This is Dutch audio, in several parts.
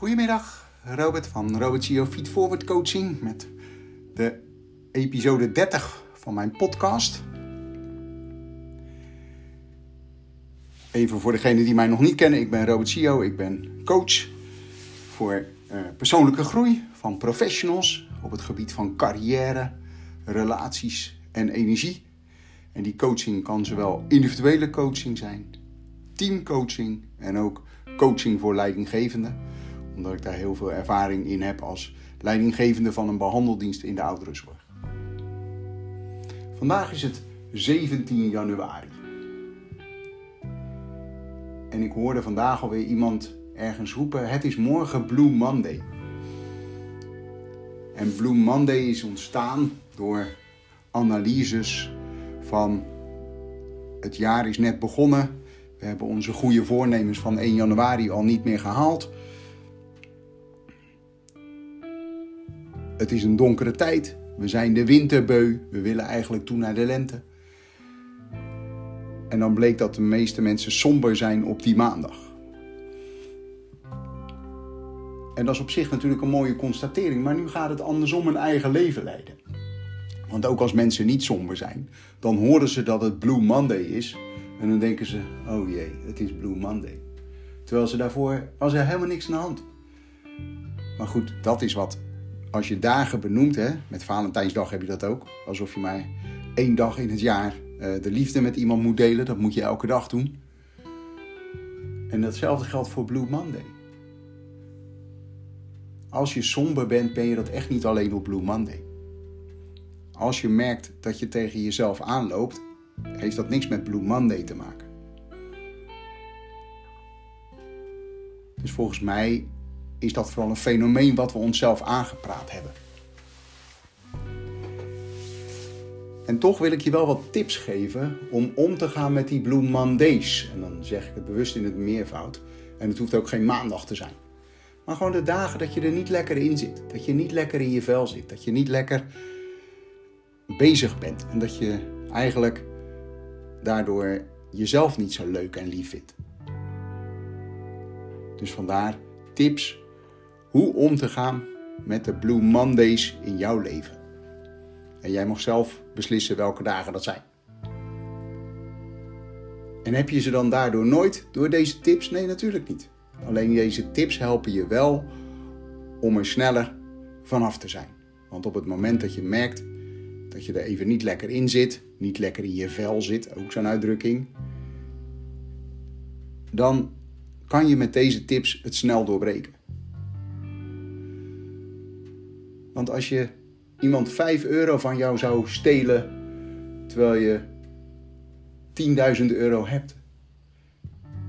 Goedemiddag, Robert van Robert CEO Feed Forward Coaching met de episode 30 van mijn podcast. Even voor degenen die mij nog niet kennen, ik ben Robert CEO, ik ben coach voor uh, persoonlijke groei van professionals op het gebied van carrière, relaties en energie. En die coaching kan zowel individuele coaching zijn, teamcoaching en ook coaching voor leidinggevenden. Omdat ik daar heel veel ervaring in heb als leidinggevende van een behandeldienst in de ouderenzorg. Vandaag is het 17 januari. En ik hoorde vandaag alweer iemand ergens roepen: Het is morgen Blue Monday. En Blue Monday is ontstaan door analyses van het jaar is net begonnen. We hebben onze goede voornemens van 1 januari al niet meer gehaald. Het is een donkere tijd. We zijn de winterbeu. We willen eigenlijk toe naar de lente. En dan bleek dat de meeste mensen somber zijn op die maandag. En dat is op zich natuurlijk een mooie constatering, maar nu gaat het andersom een eigen leven leiden. Want ook als mensen niet somber zijn, dan horen ze dat het Blue Monday is. En dan denken ze, oh jee, het is Blue Monday. Terwijl ze daarvoor was er helemaal niks aan de hand. Maar goed, dat is wat, als je dagen benoemt, hè, met Valentijnsdag heb je dat ook. Alsof je maar één dag in het jaar uh, de liefde met iemand moet delen. Dat moet je elke dag doen. En datzelfde geldt voor Blue Monday. Als je somber bent, ben je dat echt niet alleen op Blue Monday. Als je merkt dat je tegen jezelf aanloopt, heeft dat niks met Blue Monday te maken. Dus volgens mij is dat vooral een fenomeen wat we onszelf aangepraat hebben. En toch wil ik je wel wat tips geven om om te gaan met die Blue Mondays. En dan zeg ik het bewust in het meervoud. En het hoeft ook geen maandag te zijn. Maar gewoon de dagen dat je er niet lekker in zit. Dat je niet lekker in je vel zit. Dat je niet lekker bezig bent. En dat je eigenlijk daardoor jezelf niet zo leuk en lief vindt. Dus vandaar tips hoe om te gaan met de Blue Mondays in jouw leven. En jij mag zelf beslissen welke dagen dat zijn. En heb je ze dan daardoor nooit door deze tips? Nee, natuurlijk niet. Alleen deze tips helpen je wel om er sneller vanaf te zijn. Want op het moment dat je merkt dat je er even niet lekker in zit, niet lekker in je vel zit, ook zo'n uitdrukking, dan kan je met deze tips het snel doorbreken. Want als je iemand 5 euro van jou zou stelen terwijl je 10.000 euro hebt,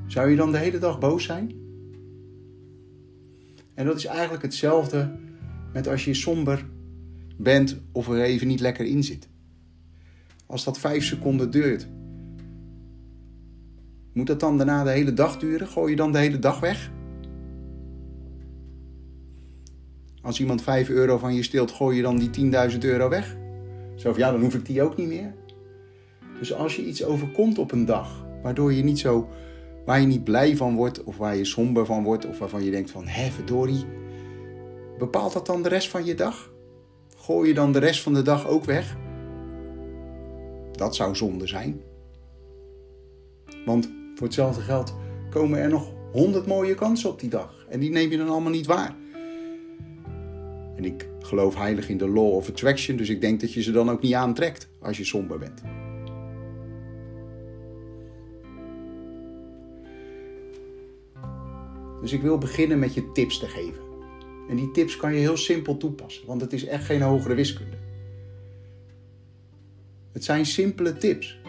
zou je dan de hele dag boos zijn? En dat is eigenlijk hetzelfde met als je somber bent of er even niet lekker in zit. Als dat 5 seconden duurt, moet dat dan daarna de hele dag duren? Gooi je dan de hele dag weg? Als iemand 5 euro van je steelt, gooi je dan die 10.000 euro weg? Zo van ja, dan hoef ik die ook niet meer. Dus als je iets overkomt op een dag, waardoor je niet zo, waar je niet blij van wordt, of waar je somber van wordt, of waarvan je denkt van hé verdorie, bepaalt dat dan de rest van je dag? Gooi je dan de rest van de dag ook weg? Dat zou zonde zijn. Want voor hetzelfde geld komen er nog honderd mooie kansen op die dag. En die neem je dan allemaal niet waar. En ik geloof heilig in de law of attraction, dus ik denk dat je ze dan ook niet aantrekt als je somber bent. Dus ik wil beginnen met je tips te geven. En die tips kan je heel simpel toepassen, want het is echt geen hogere wiskunde. Het zijn simpele tips.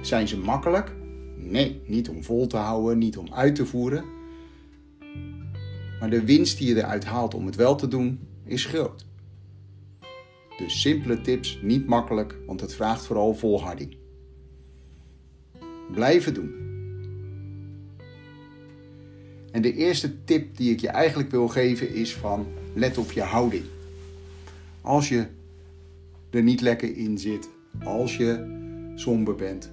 Zijn ze makkelijk? Nee, niet om vol te houden, niet om uit te voeren. Maar de winst die je eruit haalt om het wel te doen, is groot. Dus simpele tips, niet makkelijk, want het vraagt vooral volharding. Blijven doen. En de eerste tip die ik je eigenlijk wil geven is van let op je houding. Als je er niet lekker in zit, als je somber bent,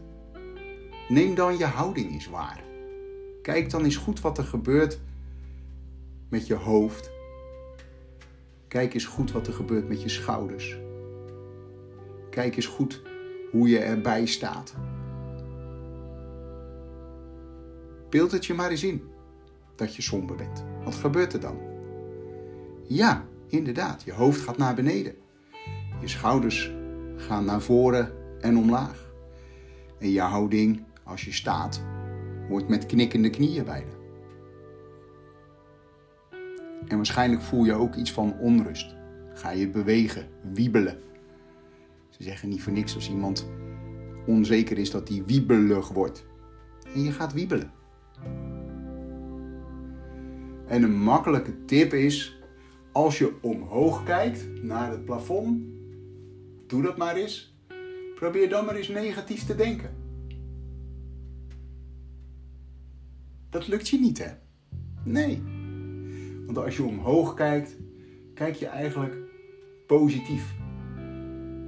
neem dan je houding eens waar. Kijk dan eens goed wat er gebeurt met je hoofd. Kijk eens goed wat er gebeurt met je schouders. Kijk eens goed hoe je erbij staat. Beeld het je maar eens in dat je somber bent. Wat gebeurt er dan? Ja, inderdaad, je hoofd gaat naar beneden. Je schouders gaan naar voren en omlaag. En je houding, als je staat, wordt met knikkende knieën bijna. En waarschijnlijk voel je ook iets van onrust. Ga je bewegen, wiebelen. Ze zeggen niet voor niks als iemand onzeker is dat hij wiebelig wordt. En je gaat wiebelen. En een makkelijke tip is, als je omhoog kijkt naar het plafond, doe dat maar eens. Probeer dan maar eens negatief te denken. Dat lukt je niet, hè? Nee. Want als je omhoog kijkt, kijk je eigenlijk positief.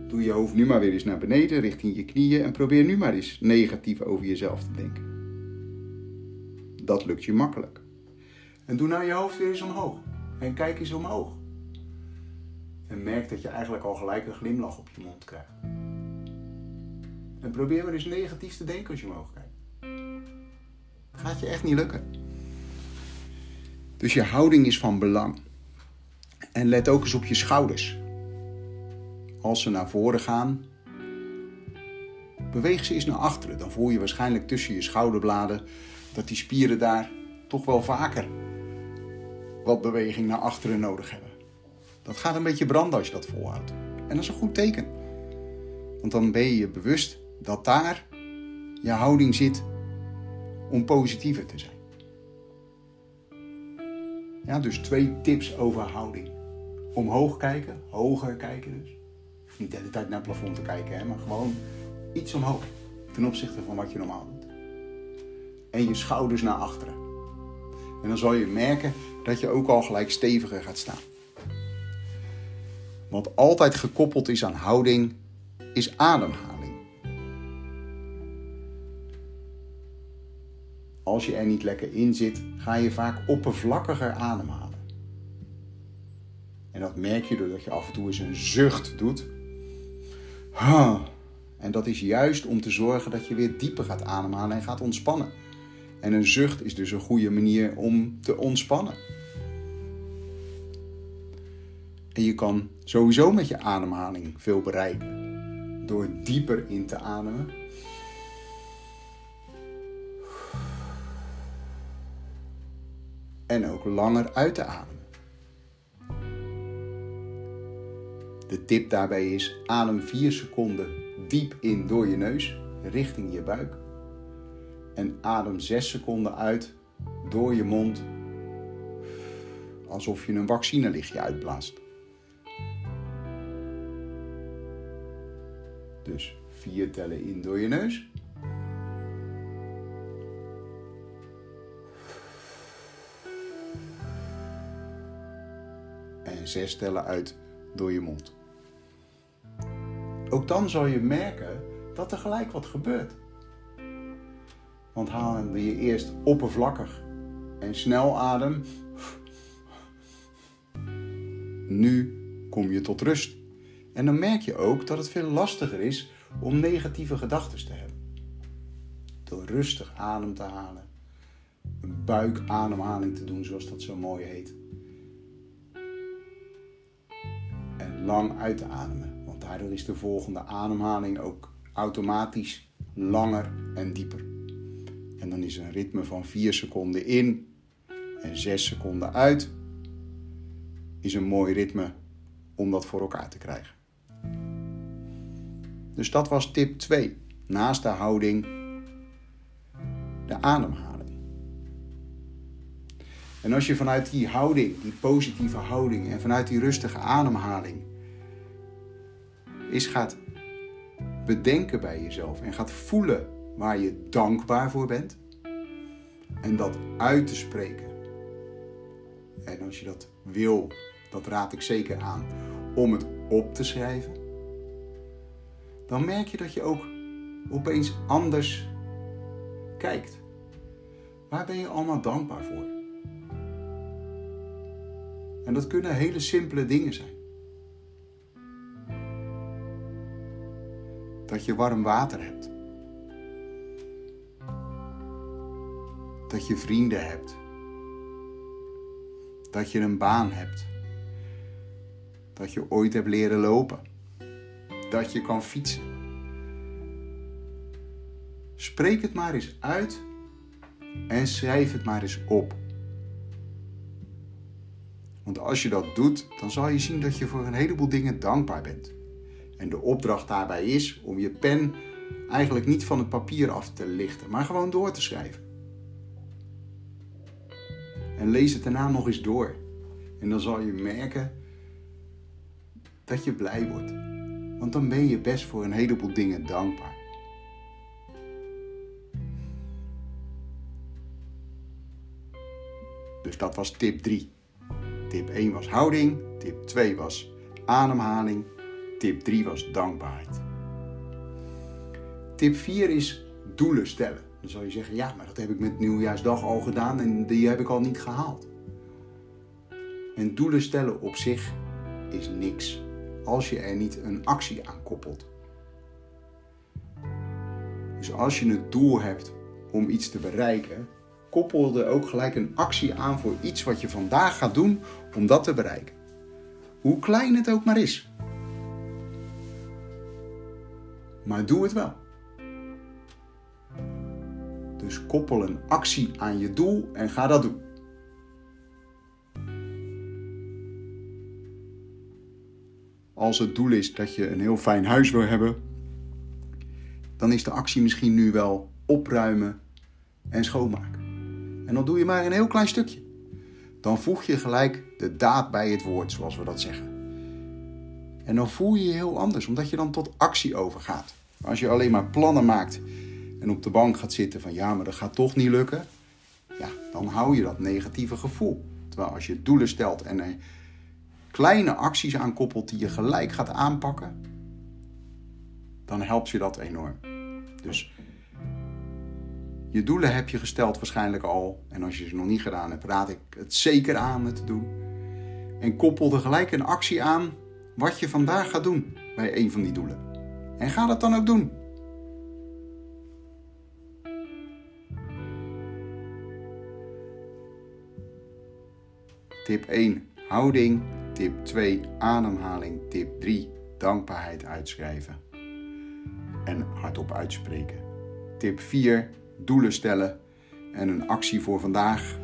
Doe je hoofd nu maar weer eens naar beneden, richting je knieën en probeer nu maar eens negatief over jezelf te denken. Dat lukt je makkelijk. En doe nou je hoofd weer eens omhoog. En kijk eens omhoog. En merk dat je eigenlijk al gelijk een glimlach op je mond krijgt. En probeer maar eens negatief te denken als je omhoog kijkt. Gaat je echt niet lukken. Dus je houding is van belang. En let ook eens op je schouders. Als ze naar voren gaan, beweeg ze eens naar achteren. Dan voel je waarschijnlijk tussen je schouderbladen dat die spieren daar toch wel vaker wat beweging naar achteren nodig hebben. Dat gaat een beetje branden als je dat volhoudt. En dat is een goed teken. Want dan ben je je bewust dat daar je houding zit om positiever te zijn. Ja, dus twee tips over houding. Omhoog kijken, hoger kijken dus. Niet de hele tijd naar het plafond te kijken, hè, maar gewoon iets omhoog. Ten opzichte van wat je normaal doet. En je schouders naar achteren. En dan zal je merken dat je ook al gelijk steviger gaat staan. Wat altijd gekoppeld is aan houding, is ademhaling. Als je er niet lekker in zit, ga je vaak oppervlakkiger ademhalen. En dat merk je doordat je af en toe eens een zucht doet. En dat is juist om te zorgen dat je weer dieper gaat ademhalen en gaat ontspannen. En een zucht is dus een goede manier om te ontspannen. En je kan sowieso met je ademhaling veel bereiken. Door dieper in te ademen. En ook langer uit te ademen. De tip daarbij is: adem 4 seconden diep in door je neus richting je buik. En adem 6 seconden uit door je mond, alsof je een vaccinelichtje uitblaast. Dus 4 tellen in door je neus. En 6 tellen uit door je mond. Ook dan zal je merken dat er gelijk wat gebeurt. Want halen je eerst oppervlakkig en snel adem. Nu kom je tot rust. En dan merk je ook dat het veel lastiger is om negatieve gedachten te hebben. Door rustig adem te halen, een buikademhaling te doen, zoals dat zo mooi heet. Lang uit te ademen, want daardoor is de volgende ademhaling ook automatisch langer en dieper. En dan is een ritme van 4 seconden in en 6 seconden uit. Is een mooi ritme om dat voor elkaar te krijgen. Dus dat was tip 2. Naast de houding, de ademhaling. En als je vanuit die houding, die positieve houding en vanuit die rustige ademhaling is gaat bedenken bij jezelf en gaat voelen waar je dankbaar voor bent en dat uit te spreken. En als je dat wil, dat raad ik zeker aan, om het op te schrijven. Dan merk je dat je ook opeens anders kijkt. Waar ben je allemaal dankbaar voor? En dat kunnen hele simpele dingen zijn. Dat je warm water hebt. Dat je vrienden hebt. Dat je een baan hebt. Dat je ooit hebt leren lopen. Dat je kan fietsen. Spreek het maar eens uit en schrijf het maar eens op. Want als je dat doet, dan zal je zien dat je voor een heleboel dingen dankbaar bent. En de opdracht daarbij is om je pen eigenlijk niet van het papier af te lichten, maar gewoon door te schrijven. En lees het daarna nog eens door. En dan zal je merken dat je blij wordt. Want dan ben je best voor een heleboel dingen dankbaar. Dus dat was tip 3. Tip 1 was houding, tip 2 was ademhaling, tip 3 was dankbaarheid. Tip 4 is doelen stellen. Dan zal je zeggen, ja, maar dat heb ik met nieuwjaarsdag al gedaan en die heb ik al niet gehaald. En doelen stellen op zich is niks als je er niet een actie aan koppelt. Dus als je het doel hebt om iets te bereiken, koppel er ook gelijk een actie aan voor iets wat je vandaag gaat doen om dat te bereiken. Hoe klein het ook maar is. Maar doe het wel. Dus koppel een actie aan je doel en ga dat doen. Als het doel is dat je een heel fijn huis wil hebben, dan is de actie misschien nu wel opruimen en schoonmaken. En dan doe je maar een heel klein stukje. Dan voeg je gelijk de daad bij het woord, zoals we dat zeggen. En dan voel je je heel anders, omdat je dan tot actie overgaat. Als je alleen maar plannen maakt en op de bank gaat zitten van ja, maar dat gaat toch niet lukken, ja, dan hou je dat negatieve gevoel. Terwijl als je doelen stelt en er kleine acties aan koppelt die je gelijk gaat aanpakken, dan helpt je dat enorm. Dus je doelen heb je gesteld waarschijnlijk al. En als je ze nog niet gedaan hebt, raad ik het zeker aan het te doen. En koppel er gelijk een actie aan wat je vandaag gaat doen bij een van die doelen. En ga dat dan ook doen. Tip 1 houding. Tip 2 ademhaling. Tip 3 dankbaarheid uitschrijven. En hardop uitspreken. Tip 4 doelen stellen en een actie voor vandaag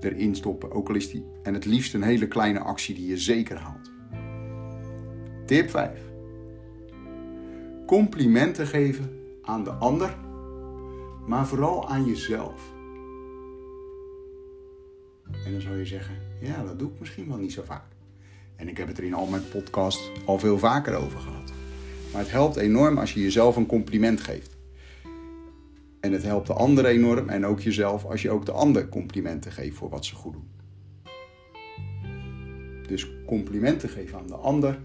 erin stoppen. Ook al is die, en het liefst een hele kleine actie die je zeker haalt. Tip 5. Complimenten geven aan de ander, maar vooral aan jezelf. En dan zou je zeggen, ja, dat doe ik misschien wel niet zo vaak. En ik heb het er in al mijn podcasts al veel vaker over gehad. Maar het helpt enorm als je jezelf een compliment geeft. En het helpt de ander enorm en ook jezelf als je ook de ander complimenten geeft voor wat ze goed doen. Dus complimenten geven aan de ander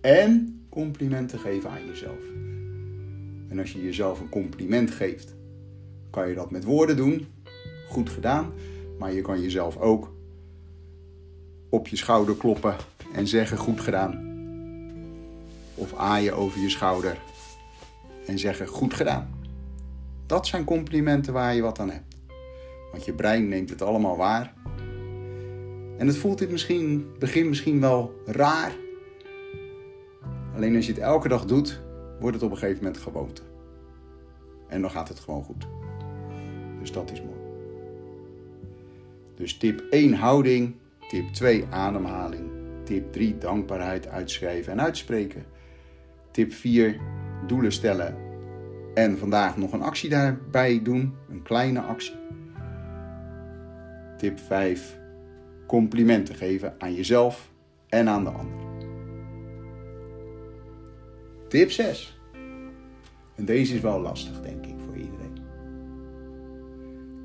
en complimenten geven aan jezelf. En als je jezelf een compliment geeft, kan je dat met woorden doen. Goed gedaan. Maar je kan jezelf ook op je schouder kloppen en zeggen goed gedaan. Of aaien over je schouder en zeggen goed gedaan. Dat zijn complimenten waar je wat aan hebt. Want je brein neemt het allemaal waar. En het voelt dit misschien, begin misschien wel raar. Alleen als je het elke dag doet, wordt het op een gegeven moment gewoonte. En dan gaat het gewoon goed. Dus dat is mooi. Dus tip 1 houding, tip 2 ademhaling, tip 3 dankbaarheid uitschrijven en uitspreken. Tip 4 doelen stellen en vandaag nog een actie daarbij doen, een kleine actie. Tip 5. Complimenten geven aan jezelf en aan de ander. Tip 6. En deze is wel lastig, denk ik, voor iedereen.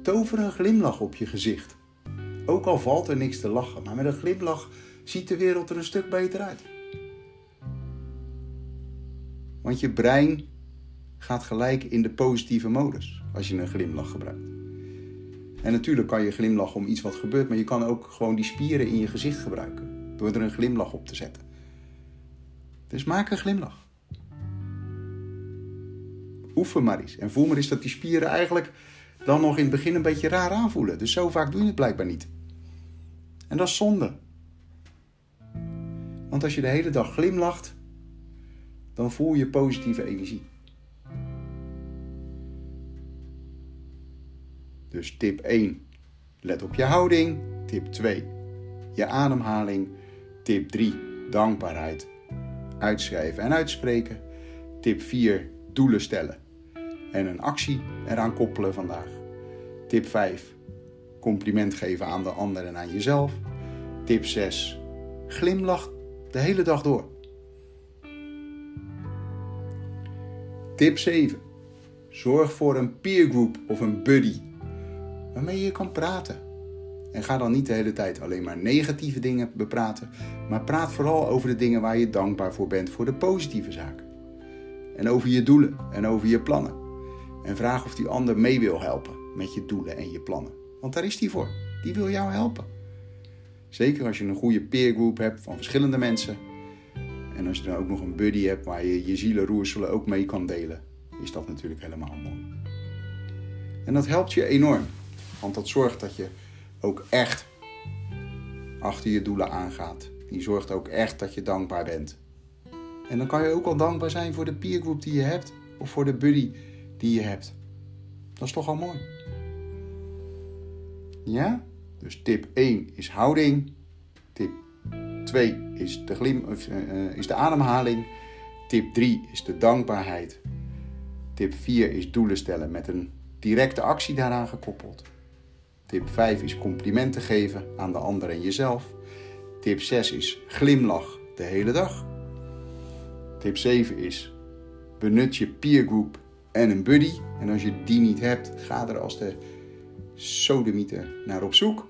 Tover een glimlach op je gezicht. Ook al valt er niks te lachen, maar met een glimlach ziet de wereld er een stuk beter uit. Want je brein gaat gelijk in de positieve modus als je een glimlach gebruikt. En natuurlijk kan je glimlachen om iets wat gebeurt, maar je kan ook gewoon die spieren in je gezicht gebruiken. Door er een glimlach op te zetten. Dus maak een glimlach. Oefen maar eens. En voel maar eens dat die spieren eigenlijk dan nog in het begin een beetje raar aanvoelen. Dus zo vaak doe je het blijkbaar niet. En dat is zonde. Want als je de hele dag glimlacht, dan voel je positieve energie. Dus tip 1, let op je houding. Tip 2, je ademhaling. Tip 3, dankbaarheid. Uitschrijven en uitspreken. Tip 4, doelen stellen. En een actie eraan koppelen vandaag. Tip 5, compliment geven aan de ander en aan jezelf. Tip 6, glimlach de hele dag door. Tip 7. Zorg voor een peergroep of een buddy waarmee je kan praten. En ga dan niet de hele tijd alleen maar negatieve dingen bepraten, maar praat vooral over de dingen waar je dankbaar voor bent, voor de positieve zaken. En over je doelen en over je plannen. En vraag of die ander mee wil helpen met je doelen en je plannen. Want daar is die voor. Die wil jou helpen. Zeker als je een goede peergroep hebt van verschillende mensen. En als je dan ook nog een buddy hebt waar je je zielenroerselen ook mee kan delen, is dat natuurlijk helemaal mooi. En dat helpt je enorm. Want dat zorgt dat je ook echt achter je doelen aangaat. Die zorgt ook echt dat je dankbaar bent. En dan kan je ook al dankbaar zijn voor de peergroep die je hebt. Of voor de buddy die je hebt. Dat is toch al mooi. Ja? Dus tip 1 is houding. Tip 2 is de, glim, of, uh, is de ademhaling. Tip 3 is de dankbaarheid. Tip 4 is doelen stellen met een directe actie daaraan gekoppeld. Tip 5 is complimenten geven aan de ander en jezelf. Tip 6 is glimlach de hele dag. Tip 7 is benut je peergroep en een buddy. En als je die niet hebt, ga er als de sodemieter naar op zoek.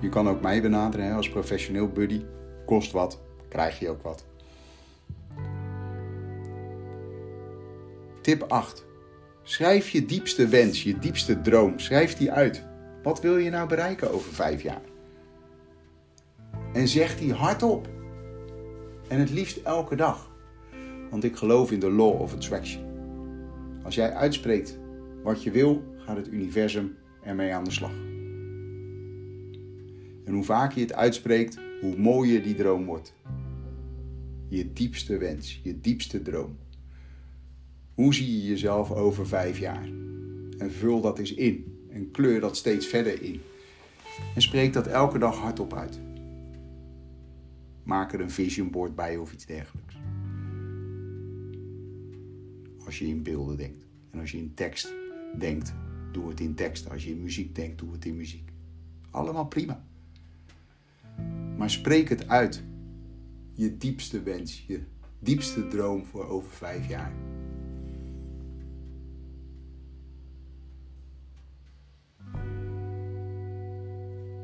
Je kan ook mij benaderen hè, als professioneel buddy. Kost wat, krijg je ook wat. Tip 8. Schrijf je diepste wens, je diepste droom. Schrijf die uit. Wat wil je nou bereiken over vijf jaar? En zeg die hardop. En het liefst elke dag. Want ik geloof in de law of attraction. Als jij uitspreekt wat je wil, gaat het universum ermee aan de slag. En hoe vaker je het uitspreekt, hoe mooier die droom wordt. Je diepste wens, je diepste droom. Hoe zie je jezelf over vijf jaar? En vul dat eens in en kleur dat steeds verder in. En spreek dat elke dag hardop uit. Maak er een vision board bij of iets dergelijks. Als je in beelden denkt. En als je in tekst denkt, doe het in tekst. Als je in muziek denkt, doe het in muziek. Allemaal prima. Maar spreek het uit. Je diepste wens, je diepste droom voor over vijf jaar.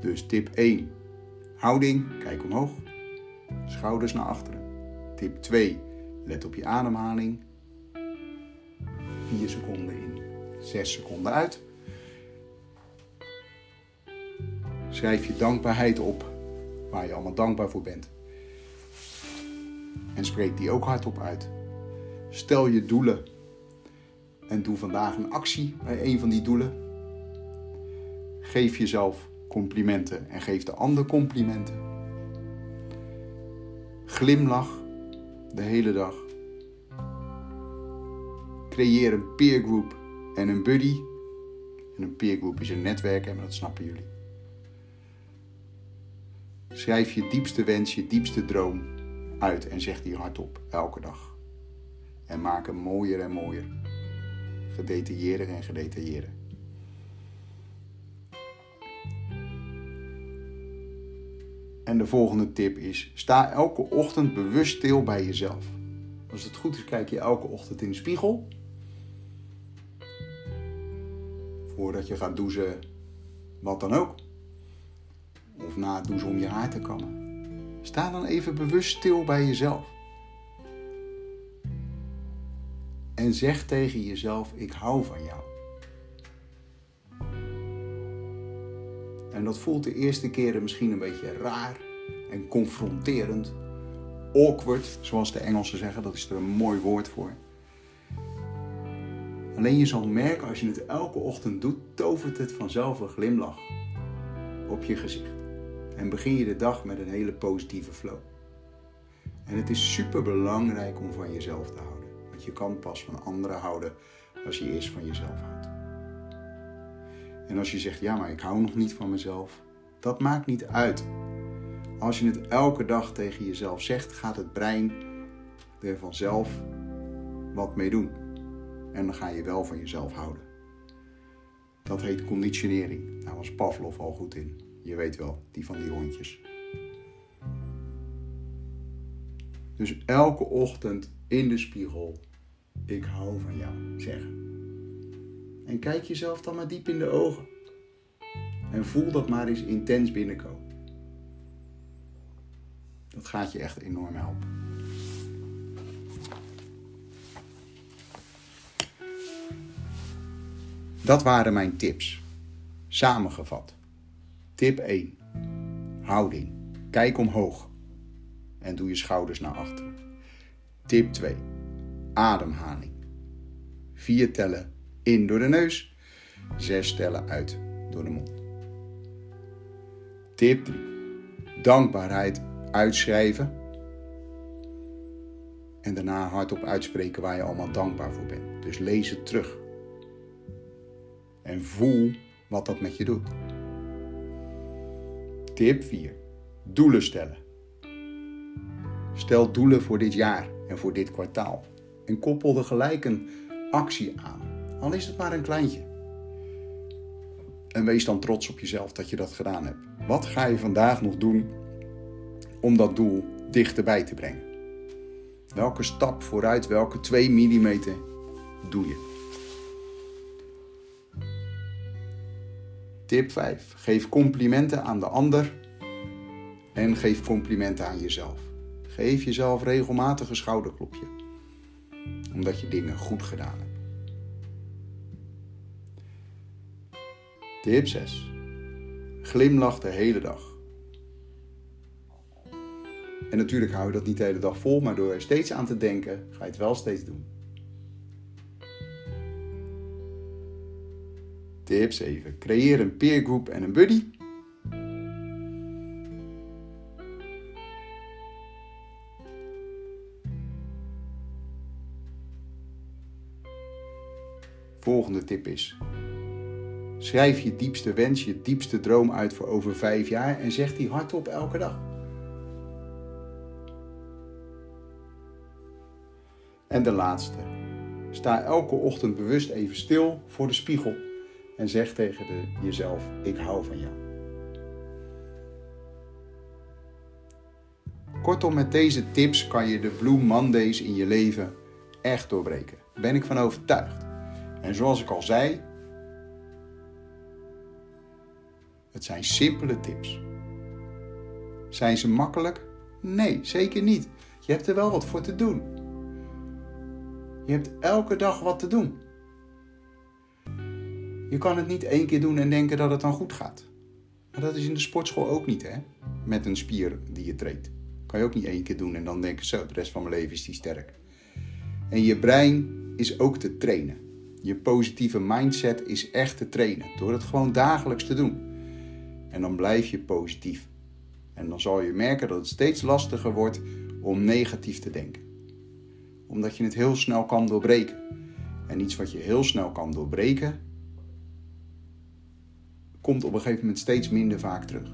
Dus tip 1. Houding, kijk omhoog. Schouders naar achteren. Tip 2. Let op je ademhaling. 4 seconden in, 6 seconden uit. Schrijf je dankbaarheid op, waar je allemaal dankbaar voor bent. En spreek die ook hardop uit. Stel je doelen en doe vandaag een actie bij een van die doelen. Geef jezelf complimenten en geef de ander complimenten. Glimlach de hele dag. Creëer een peergroep en een buddy. En een peergroep is een netwerk, en dat snappen jullie. Schrijf je diepste wens, je diepste droom uit en zeg die hardop elke dag. En maak hem mooier en mooier. Gedetailleerder en gedetailleerder. En de volgende tip is: sta elke ochtend bewust stil bij jezelf. Als het goed is, kijk je elke ochtend in de spiegel. Voordat je gaat douchen, wat dan ook. Of na het douchen om je haar te kammen. Sta dan even bewust stil bij jezelf. En zeg tegen jezelf: Ik hou van jou. En dat voelt de eerste keren misschien een beetje raar en confronterend. Awkward, zoals de Engelsen zeggen, dat is er een mooi woord voor. Alleen je zal merken als je het elke ochtend doet, tovert het vanzelf een glimlach op je gezicht. En begin je de dag met een hele positieve flow. En het is super belangrijk om van jezelf te houden. Want je kan pas van anderen houden als je eerst van jezelf houdt. En als je zegt, ja, maar ik hou nog niet van mezelf, dat maakt niet uit. Als je het elke dag tegen jezelf zegt, gaat het brein er vanzelf wat mee doen. En dan ga je wel van jezelf houden. Dat heet conditionering. Daar was Pavlov al goed in. Je weet wel, die van die hondjes. Dus elke ochtend in de spiegel, ik hou van jou, zeggen. En kijk jezelf dan maar diep in de ogen. En voel dat maar eens intens binnenkomen. Dat gaat je echt enorm helpen. Dat waren mijn tips. Samengevat. Tip 1. Houding. Kijk omhoog. En doe je schouders naar achteren. Tip 2. Ademhaling. Vier tellen in door de neus. Zes tellen uit door de mond. Tip 3. Dankbaarheid uitschrijven. En daarna hardop uitspreken waar je allemaal dankbaar voor bent. Dus lees het terug. En voel wat dat met je doet. Tip 4. Doelen stellen. Stel doelen voor dit jaar en voor dit kwartaal. En koppel er gelijk een actie aan. Al is het maar een kleintje. En wees dan trots op jezelf dat je dat gedaan hebt. Wat ga je vandaag nog doen om dat doel dichterbij te brengen? Welke stap vooruit, welke 2 mm doe je? Tip 5. Geef complimenten aan de ander en geef complimenten aan jezelf. Geef jezelf regelmatig een schouderklopje, omdat je dingen goed gedaan hebt. Tip 6. Glimlach de hele dag. En natuurlijk hou je dat niet de hele dag vol, maar door er steeds aan te denken, ga je het wel steeds doen. Tip 7. Creëer een peergroep en een buddy. Volgende tip is: schrijf je diepste wens, je diepste droom uit voor over vijf jaar en zeg die hardop elke dag. En de laatste. Sta elke ochtend bewust even stil voor de spiegel en zeg tegen de, jezelf: Ik hou van jou. Kortom, met deze tips kan je de Blue Mondays in je leven echt doorbreken. Ben ik van overtuigd. En zoals ik al zei, het zijn simpele tips. Zijn ze makkelijk? Nee, zeker niet. Je hebt er wel wat voor te doen. Je hebt elke dag wat te doen. Je kan het niet één keer doen en denken dat het dan goed gaat. Maar dat is in de sportschool ook niet, hè? Met een spier die je treedt. Kan je ook niet één keer doen en dan denken, zo, de rest van mijn leven is die sterk. En je brein is ook te trainen. Je positieve mindset is echt te trainen. Door het gewoon dagelijks te doen. En dan blijf je positief. En dan zal je merken dat het steeds lastiger wordt om negatief te denken. Omdat je het heel snel kan doorbreken. En iets wat je heel snel kan doorbreken, komt op een gegeven moment steeds minder vaak terug.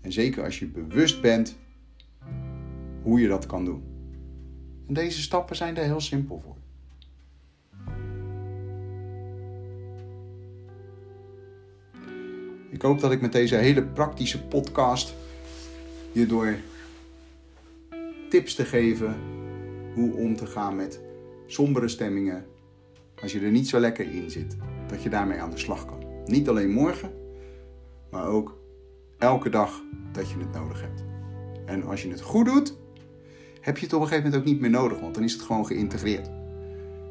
En zeker als je bewust bent hoe je dat kan doen. En deze stappen zijn daar heel simpel voor. Ik hoop dat ik met deze hele praktische podcast je door tips te geven hoe om te gaan met sombere stemmingen als je er niet zo lekker in zit dat je daarmee aan de slag kan. Niet alleen morgen, maar ook elke dag dat je het nodig hebt. En als je het goed doet, heb je het op een gegeven moment ook niet meer nodig, want dan is het gewoon geïntegreerd.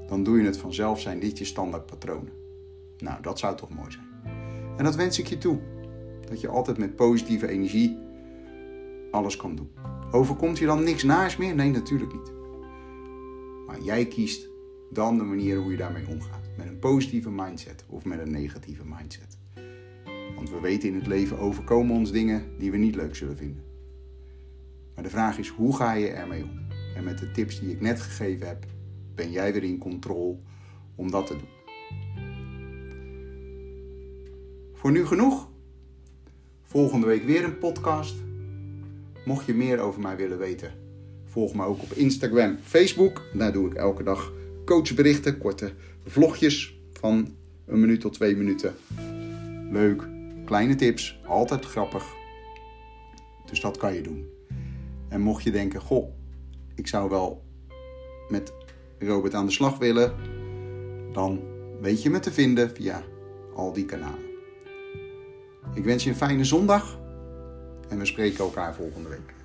Dan doe je het vanzelf, zijn dit je standaard patronen. Nou, dat zou toch mooi zijn. En dat wens ik je toe. Dat je altijd met positieve energie alles kan doen. Overkomt je dan niks naars meer? Nee, natuurlijk niet. Maar jij kiest dan de manier hoe je daarmee omgaat. Met een positieve mindset of met een negatieve mindset. Want we weten in het leven overkomen ons dingen die we niet leuk zullen vinden. Maar de vraag is, hoe ga je ermee om? En met de tips die ik net gegeven heb, ben jij weer in controle om dat te doen. Voor nu genoeg. Volgende week weer een podcast. Mocht je meer over mij willen weten, volg me ook op Instagram, Facebook. Daar doe ik elke dag coachberichten, korte vlogjes van een minuut tot twee minuten. Leuk, kleine tips, altijd grappig. Dus dat kan je doen. En mocht je denken, goh, ik zou wel met Robert aan de slag willen, dan weet je me te vinden via al die kanalen. Ik wens je een fijne zondag en we spreken elkaar volgende week.